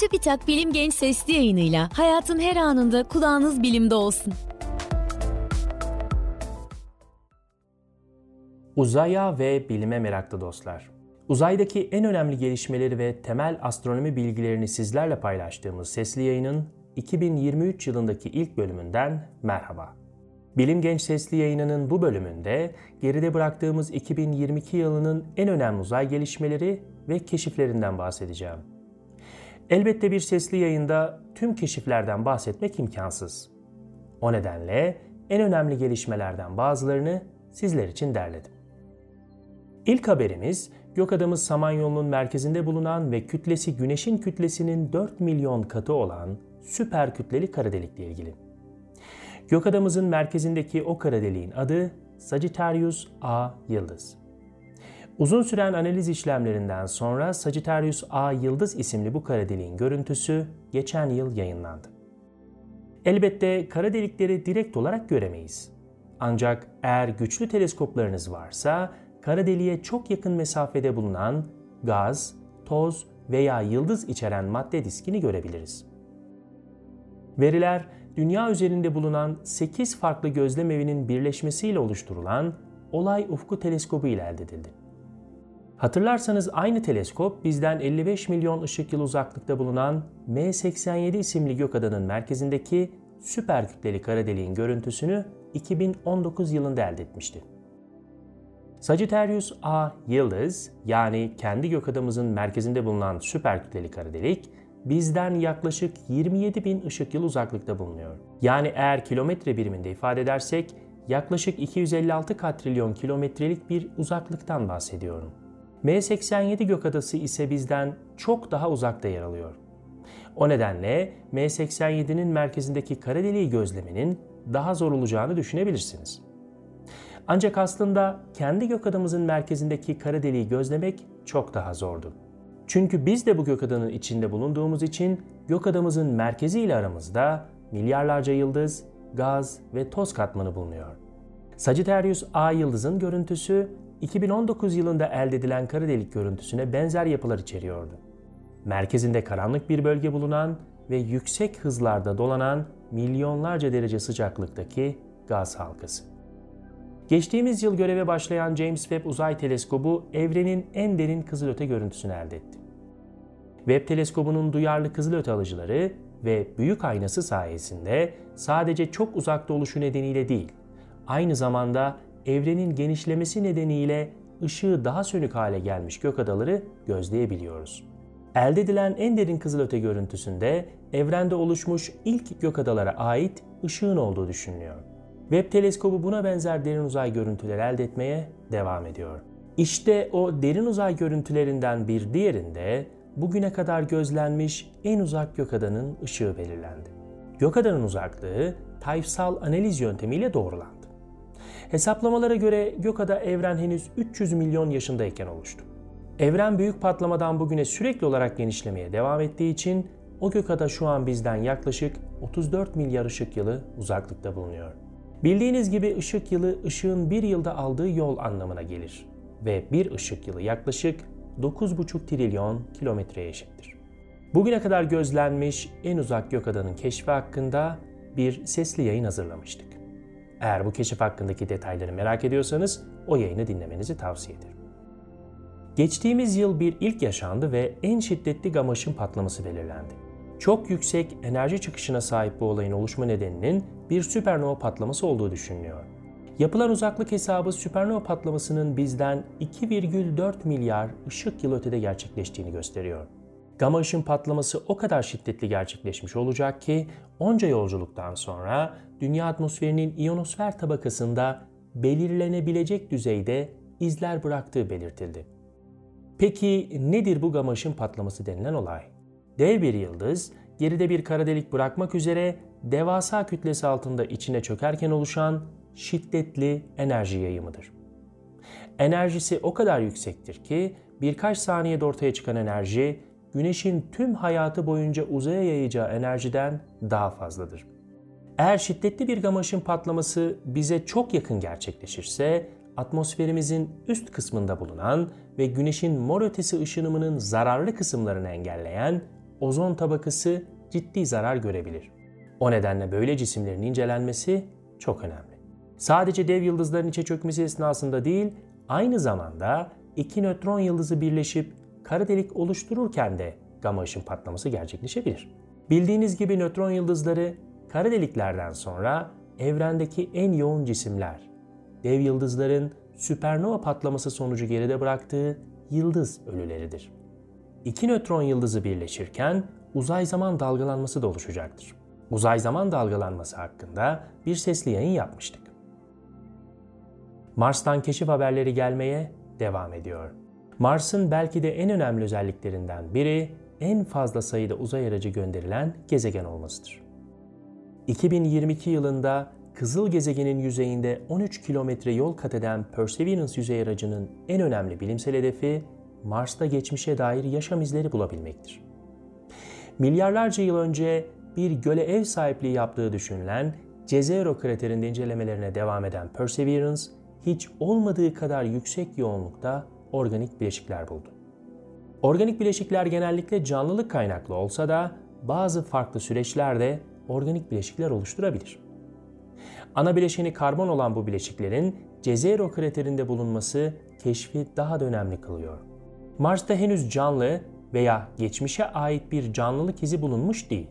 Çubitak Bilim Genç Sesli yayınıyla hayatın her anında kulağınız bilimde olsun. Uzaya ve bilime meraklı dostlar. Uzaydaki en önemli gelişmeleri ve temel astronomi bilgilerini sizlerle paylaştığımız sesli yayının 2023 yılındaki ilk bölümünden merhaba. Bilim Genç Sesli yayınının bu bölümünde geride bıraktığımız 2022 yılının en önemli uzay gelişmeleri ve keşiflerinden bahsedeceğim. Elbette bir sesli yayında tüm keşiflerden bahsetmek imkansız. O nedenle en önemli gelişmelerden bazılarını sizler için derledim. İlk haberimiz Gökadamız Samanyolu'nun merkezinde bulunan ve kütlesi Güneş'in kütlesinin 4 milyon katı olan süper kütleli kara delikle ilgili. Gökadamızın merkezindeki o kara deliğin adı Sagittarius A yıldız. Uzun süren analiz işlemlerinden sonra Sagittarius A Yıldız isimli bu kara deliğin görüntüsü geçen yıl yayınlandı. Elbette kara delikleri direkt olarak göremeyiz. Ancak eğer güçlü teleskoplarınız varsa kara deliğe çok yakın mesafede bulunan gaz, toz veya yıldız içeren madde diskini görebiliriz. Veriler dünya üzerinde bulunan 8 farklı gözlem evinin birleşmesiyle oluşturulan Olay Ufku Teleskobu ile elde edildi. Hatırlarsanız aynı teleskop bizden 55 milyon ışık yılı uzaklıkta bulunan M87 isimli gökadanın merkezindeki süper kütleli kara deliğin görüntüsünü 2019 yılında elde etmişti. Sagittarius A yıldız yani kendi gökadamızın merkezinde bulunan süper kütleli kara delik bizden yaklaşık 27 bin ışık yılı uzaklıkta bulunuyor. Yani eğer kilometre biriminde ifade edersek yaklaşık 256 katrilyon kilometrelik bir uzaklıktan bahsediyorum. M87 gökadası ise bizden çok daha uzakta yer alıyor. O nedenle M87'nin merkezindeki kara deliği gözlemenin daha zor olacağını düşünebilirsiniz. Ancak aslında kendi gökadamızın merkezindeki kara deliği gözlemek çok daha zordu. Çünkü biz de bu gökadanın içinde bulunduğumuz için gökadamızın merkezi ile aramızda milyarlarca yıldız, gaz ve toz katmanı bulunuyor. Sagittarius A yıldızın görüntüsü 2019 yılında elde edilen kara delik görüntüsüne benzer yapılar içeriyordu. Merkezinde karanlık bir bölge bulunan ve yüksek hızlarda dolanan milyonlarca derece sıcaklıktaki gaz halkası. Geçtiğimiz yıl göreve başlayan James Webb Uzay Teleskobu evrenin en derin kızılöte görüntüsünü elde etti. Webb Teleskobu'nun duyarlı kızılöte alıcıları ve büyük aynası sayesinde sadece çok uzakta oluşu nedeniyle değil, aynı zamanda evrenin genişlemesi nedeniyle ışığı daha sönük hale gelmiş gök adaları gözleyebiliyoruz. Elde edilen en derin kızılöte görüntüsünde evrende oluşmuş ilk gök adalara ait ışığın olduğu düşünülüyor. Webb teleskobu buna benzer derin uzay görüntüleri elde etmeye devam ediyor. İşte o derin uzay görüntülerinden bir diğerinde bugüne kadar gözlenmiş en uzak gökadanın ışığı belirlendi. Gökadanın uzaklığı tayfsal analiz yöntemiyle doğrulandı. Hesaplamalara göre gökada evren henüz 300 milyon yaşındayken oluştu. Evren büyük patlamadan bugüne sürekli olarak genişlemeye devam ettiği için o gökada şu an bizden yaklaşık 34 milyar ışık yılı uzaklıkta bulunuyor. Bildiğiniz gibi ışık yılı ışığın bir yılda aldığı yol anlamına gelir ve bir ışık yılı yaklaşık 9,5 trilyon kilometreye eşittir. Bugüne kadar gözlenmiş en uzak gökadanın keşfi hakkında bir sesli yayın hazırlamıştık. Eğer bu keşif hakkındaki detayları merak ediyorsanız o yayını dinlemenizi tavsiye ederim. Geçtiğimiz yıl bir ilk yaşandı ve en şiddetli gama ışın patlaması belirlendi. Çok yüksek enerji çıkışına sahip bu olayın oluşma nedeninin bir süpernova patlaması olduğu düşünülüyor. Yapılan uzaklık hesabı süpernova patlamasının bizden 2,4 milyar ışık yıl ötede gerçekleştiğini gösteriyor. Gama ışın patlaması o kadar şiddetli gerçekleşmiş olacak ki onca yolculuktan sonra dünya atmosferinin iyonosfer tabakasında belirlenebilecek düzeyde izler bıraktığı belirtildi. Peki nedir bu gama ışın patlaması denilen olay? Dev bir yıldız geride bir kara delik bırakmak üzere devasa kütlesi altında içine çökerken oluşan şiddetli enerji yayımıdır. Enerjisi o kadar yüksektir ki birkaç saniyede ortaya çıkan enerji Güneş'in tüm hayatı boyunca uzaya yayacağı enerjiden daha fazladır. Eğer şiddetli bir gama ışın patlaması bize çok yakın gerçekleşirse atmosferimizin üst kısmında bulunan ve Güneş'in mor ötesi ışınımının zararlı kısımlarını engelleyen ozon tabakası ciddi zarar görebilir. O nedenle böyle cisimlerin incelenmesi çok önemli. Sadece dev yıldızların içe çökmesi esnasında değil, aynı zamanda iki nötron yıldızı birleşip kara delik oluştururken de gama ışın patlaması gerçekleşebilir. Bildiğiniz gibi nötron yıldızları kara deliklerden sonra evrendeki en yoğun cisimler. Dev yıldızların süpernova patlaması sonucu geride bıraktığı yıldız ölüleridir. İki nötron yıldızı birleşirken uzay zaman dalgalanması da oluşacaktır. Uzay zaman dalgalanması hakkında bir sesli yayın yapmıştık. Mars'tan keşif haberleri gelmeye devam ediyor. Mars'ın belki de en önemli özelliklerinden biri en fazla sayıda uzay aracı gönderilen gezegen olmasıdır. 2022 yılında Kızıl gezegenin yüzeyinde 13 kilometre yol kat eden Perseverance yüzey aracının en önemli bilimsel hedefi Mars'ta geçmişe dair yaşam izleri bulabilmektir. Milyarlarca yıl önce bir göle ev sahipliği yaptığı düşünülen Jezero kraterinde incelemelerine devam eden Perseverance, hiç olmadığı kadar yüksek yoğunlukta organik bileşikler buldu. Organik bileşikler genellikle canlılık kaynaklı olsa da bazı farklı süreçlerde organik bileşikler oluşturabilir. Ana bileşeni karbon olan bu bileşiklerin Jezero kraterinde bulunması keşfi daha da önemli kılıyor. Mars'ta henüz canlı veya geçmişe ait bir canlılık izi bulunmuş değil.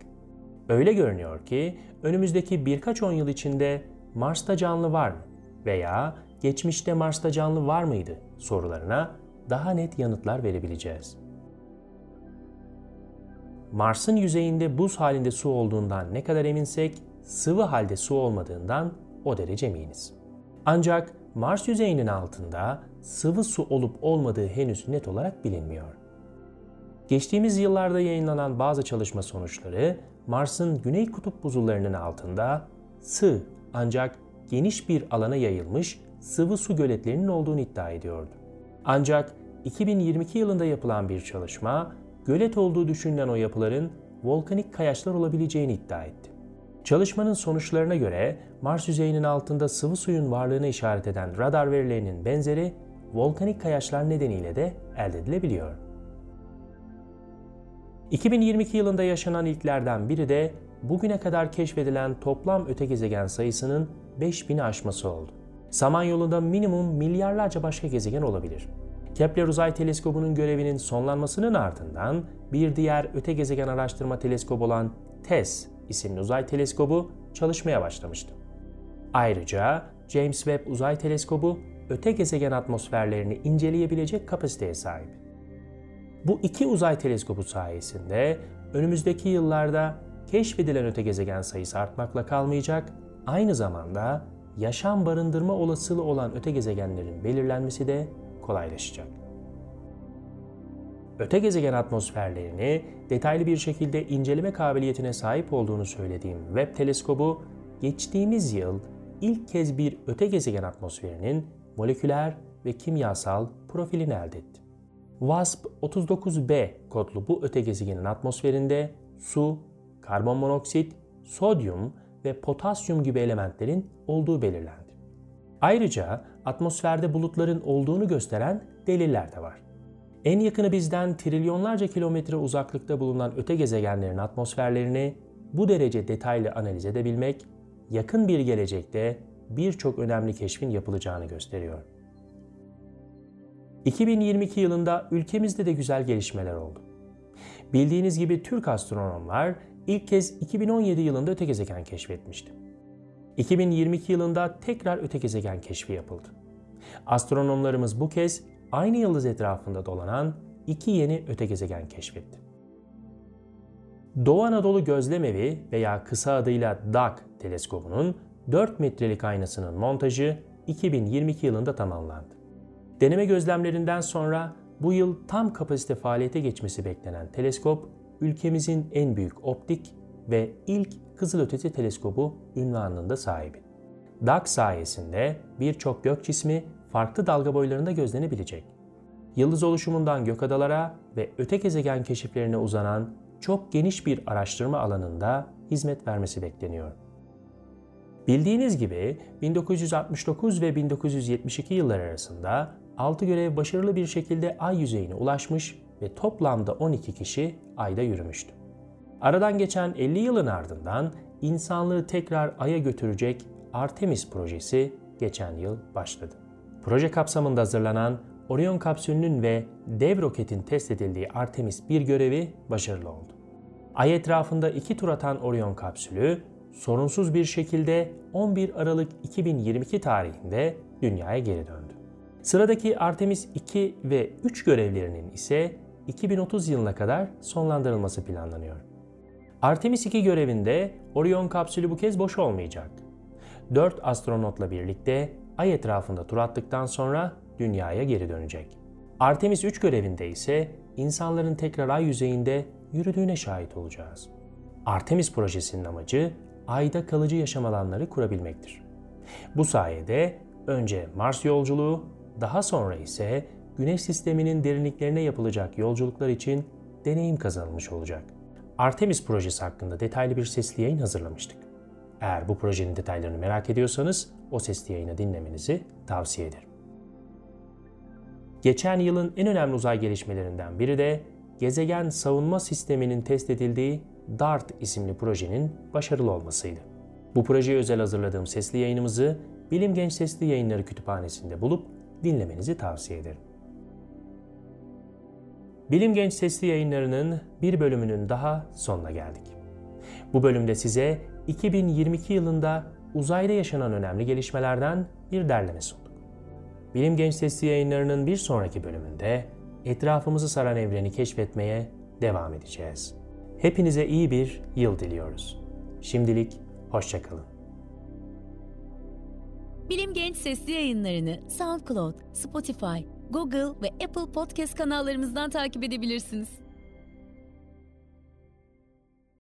Öyle görünüyor ki önümüzdeki birkaç on yıl içinde Mars'ta canlı var mı veya geçmişte Mars'ta canlı var mıydı sorularına daha net yanıtlar verebileceğiz. Mars'ın yüzeyinde buz halinde su olduğundan ne kadar eminsek sıvı halde su olmadığından o derece eminiz. Ancak Mars yüzeyinin altında sıvı su olup olmadığı henüz net olarak bilinmiyor. Geçtiğimiz yıllarda yayınlanan bazı çalışma sonuçları Mars'ın güney kutup buzullarının altında sığ ancak geniş bir alana yayılmış sıvı su göletlerinin olduğunu iddia ediyordu. Ancak 2022 yılında yapılan bir çalışma gölet olduğu düşünülen o yapıların volkanik kayaçlar olabileceğini iddia etti. Çalışmanın sonuçlarına göre Mars yüzeyinin altında sıvı suyun varlığını işaret eden radar verilerinin benzeri volkanik kayaçlar nedeniyle de elde edilebiliyor. 2022 yılında yaşanan ilklerden biri de bugüne kadar keşfedilen toplam öte gezegen sayısının 5000'i aşması oldu. Samanyolu'nda minimum milyarlarca başka gezegen olabilir. Kepler Uzay Teleskobu'nun görevinin sonlanmasının ardından bir diğer öte gezegen araştırma teleskobu olan TESS isimli uzay teleskobu çalışmaya başlamıştı. Ayrıca James Webb Uzay Teleskobu öte gezegen atmosferlerini inceleyebilecek kapasiteye sahip. Bu iki uzay teleskobu sayesinde önümüzdeki yıllarda keşfedilen öte gezegen sayısı artmakla kalmayacak, aynı zamanda yaşam barındırma olasılığı olan öte gezegenlerin belirlenmesi de kolaylaşacak. Öte gezegen atmosferlerini detaylı bir şekilde inceleme kabiliyetine sahip olduğunu söylediğim Webb teleskobu geçtiğimiz yıl ilk kez bir öte gezegen atmosferinin moleküler ve kimyasal profilini elde etti. WASP-39b kodlu bu öte gezegenin atmosferinde su, karbon monoksit, sodyum ve potasyum gibi elementlerin olduğu belirlendi. Ayrıca atmosferde bulutların olduğunu gösteren deliller de var. En yakını bizden trilyonlarca kilometre uzaklıkta bulunan öte gezegenlerin atmosferlerini bu derece detaylı analiz edebilmek, yakın bir gelecekte birçok önemli keşfin yapılacağını gösteriyor. 2022 yılında ülkemizde de güzel gelişmeler oldu. Bildiğiniz gibi Türk astronomlar ilk kez 2017 yılında öte gezegen keşfetmişti. 2022 yılında tekrar öte gezegen keşfi yapıldı. Astronomlarımız bu kez aynı yıldız etrafında dolanan iki yeni öte gezegen keşfetti. Doğu Anadolu Gözlemevi veya kısa adıyla DAG teleskobunun 4 metrelik aynasının montajı 2022 yılında tamamlandı. Deneme gözlemlerinden sonra bu yıl tam kapasite faaliyete geçmesi beklenen teleskop, ülkemizin en büyük optik ve ilk kızılötesi teleskobu ünvanında sahibi. DAG sayesinde birçok gök cismi farklı dalga boylarında gözlenebilecek. Yıldız oluşumundan gökadalara ve öte gezegen keşiflerine uzanan çok geniş bir araştırma alanında hizmet vermesi bekleniyor. Bildiğiniz gibi 1969 ve 1972 yılları arasında 6 görev başarılı bir şekilde ay yüzeyine ulaşmış ve toplamda 12 kişi ayda yürümüştü. Aradan geçen 50 yılın ardından insanlığı tekrar Ay'a götürecek Artemis projesi geçen yıl başladı. Proje kapsamında hazırlanan Orion kapsülünün ve dev roketin test edildiği Artemis 1 görevi başarılı oldu. Ay etrafında iki tur atan Orion kapsülü sorunsuz bir şekilde 11 Aralık 2022 tarihinde dünyaya geri döndü. Sıradaki Artemis 2 ve 3 görevlerinin ise 2030 yılına kadar sonlandırılması planlanıyor. Artemis 2 görevinde Orion kapsülü bu kez boş olmayacak. 4 astronotla birlikte Ay etrafında tur attıktan sonra dünyaya geri dönecek. Artemis 3 görevinde ise insanların tekrar ay yüzeyinde yürüdüğüne şahit olacağız. Artemis projesinin amacı ayda kalıcı yaşam alanları kurabilmektir. Bu sayede önce Mars yolculuğu, daha sonra ise Güneş sisteminin derinliklerine yapılacak yolculuklar için deneyim kazanılmış olacak. Artemis projesi hakkında detaylı bir sesli yayın hazırlamıştık. Eğer bu projenin detaylarını merak ediyorsanız o sesli yayını dinlemenizi tavsiye ederim. Geçen yılın en önemli uzay gelişmelerinden biri de gezegen savunma sisteminin test edildiği DART isimli projenin başarılı olmasıydı. Bu projeye özel hazırladığım sesli yayınımızı Bilim Genç Sesli Yayınları Kütüphanesi'nde bulup dinlemenizi tavsiye ederim. Bilim Genç Sesli Yayınları'nın bir bölümünün daha sonuna geldik. Bu bölümde size 2022 yılında uzayda yaşanan önemli gelişmelerden bir derleme sunduk. Bilim Genç Sesli Yayınları'nın bir sonraki bölümünde etrafımızı saran evreni keşfetmeye devam edeceğiz. Hepinize iyi bir yıl diliyoruz. Şimdilik hoşçakalın. Bilim Genç Sesli yayınlarını SoundCloud, Spotify, Google ve Apple Podcast kanallarımızdan takip edebilirsiniz.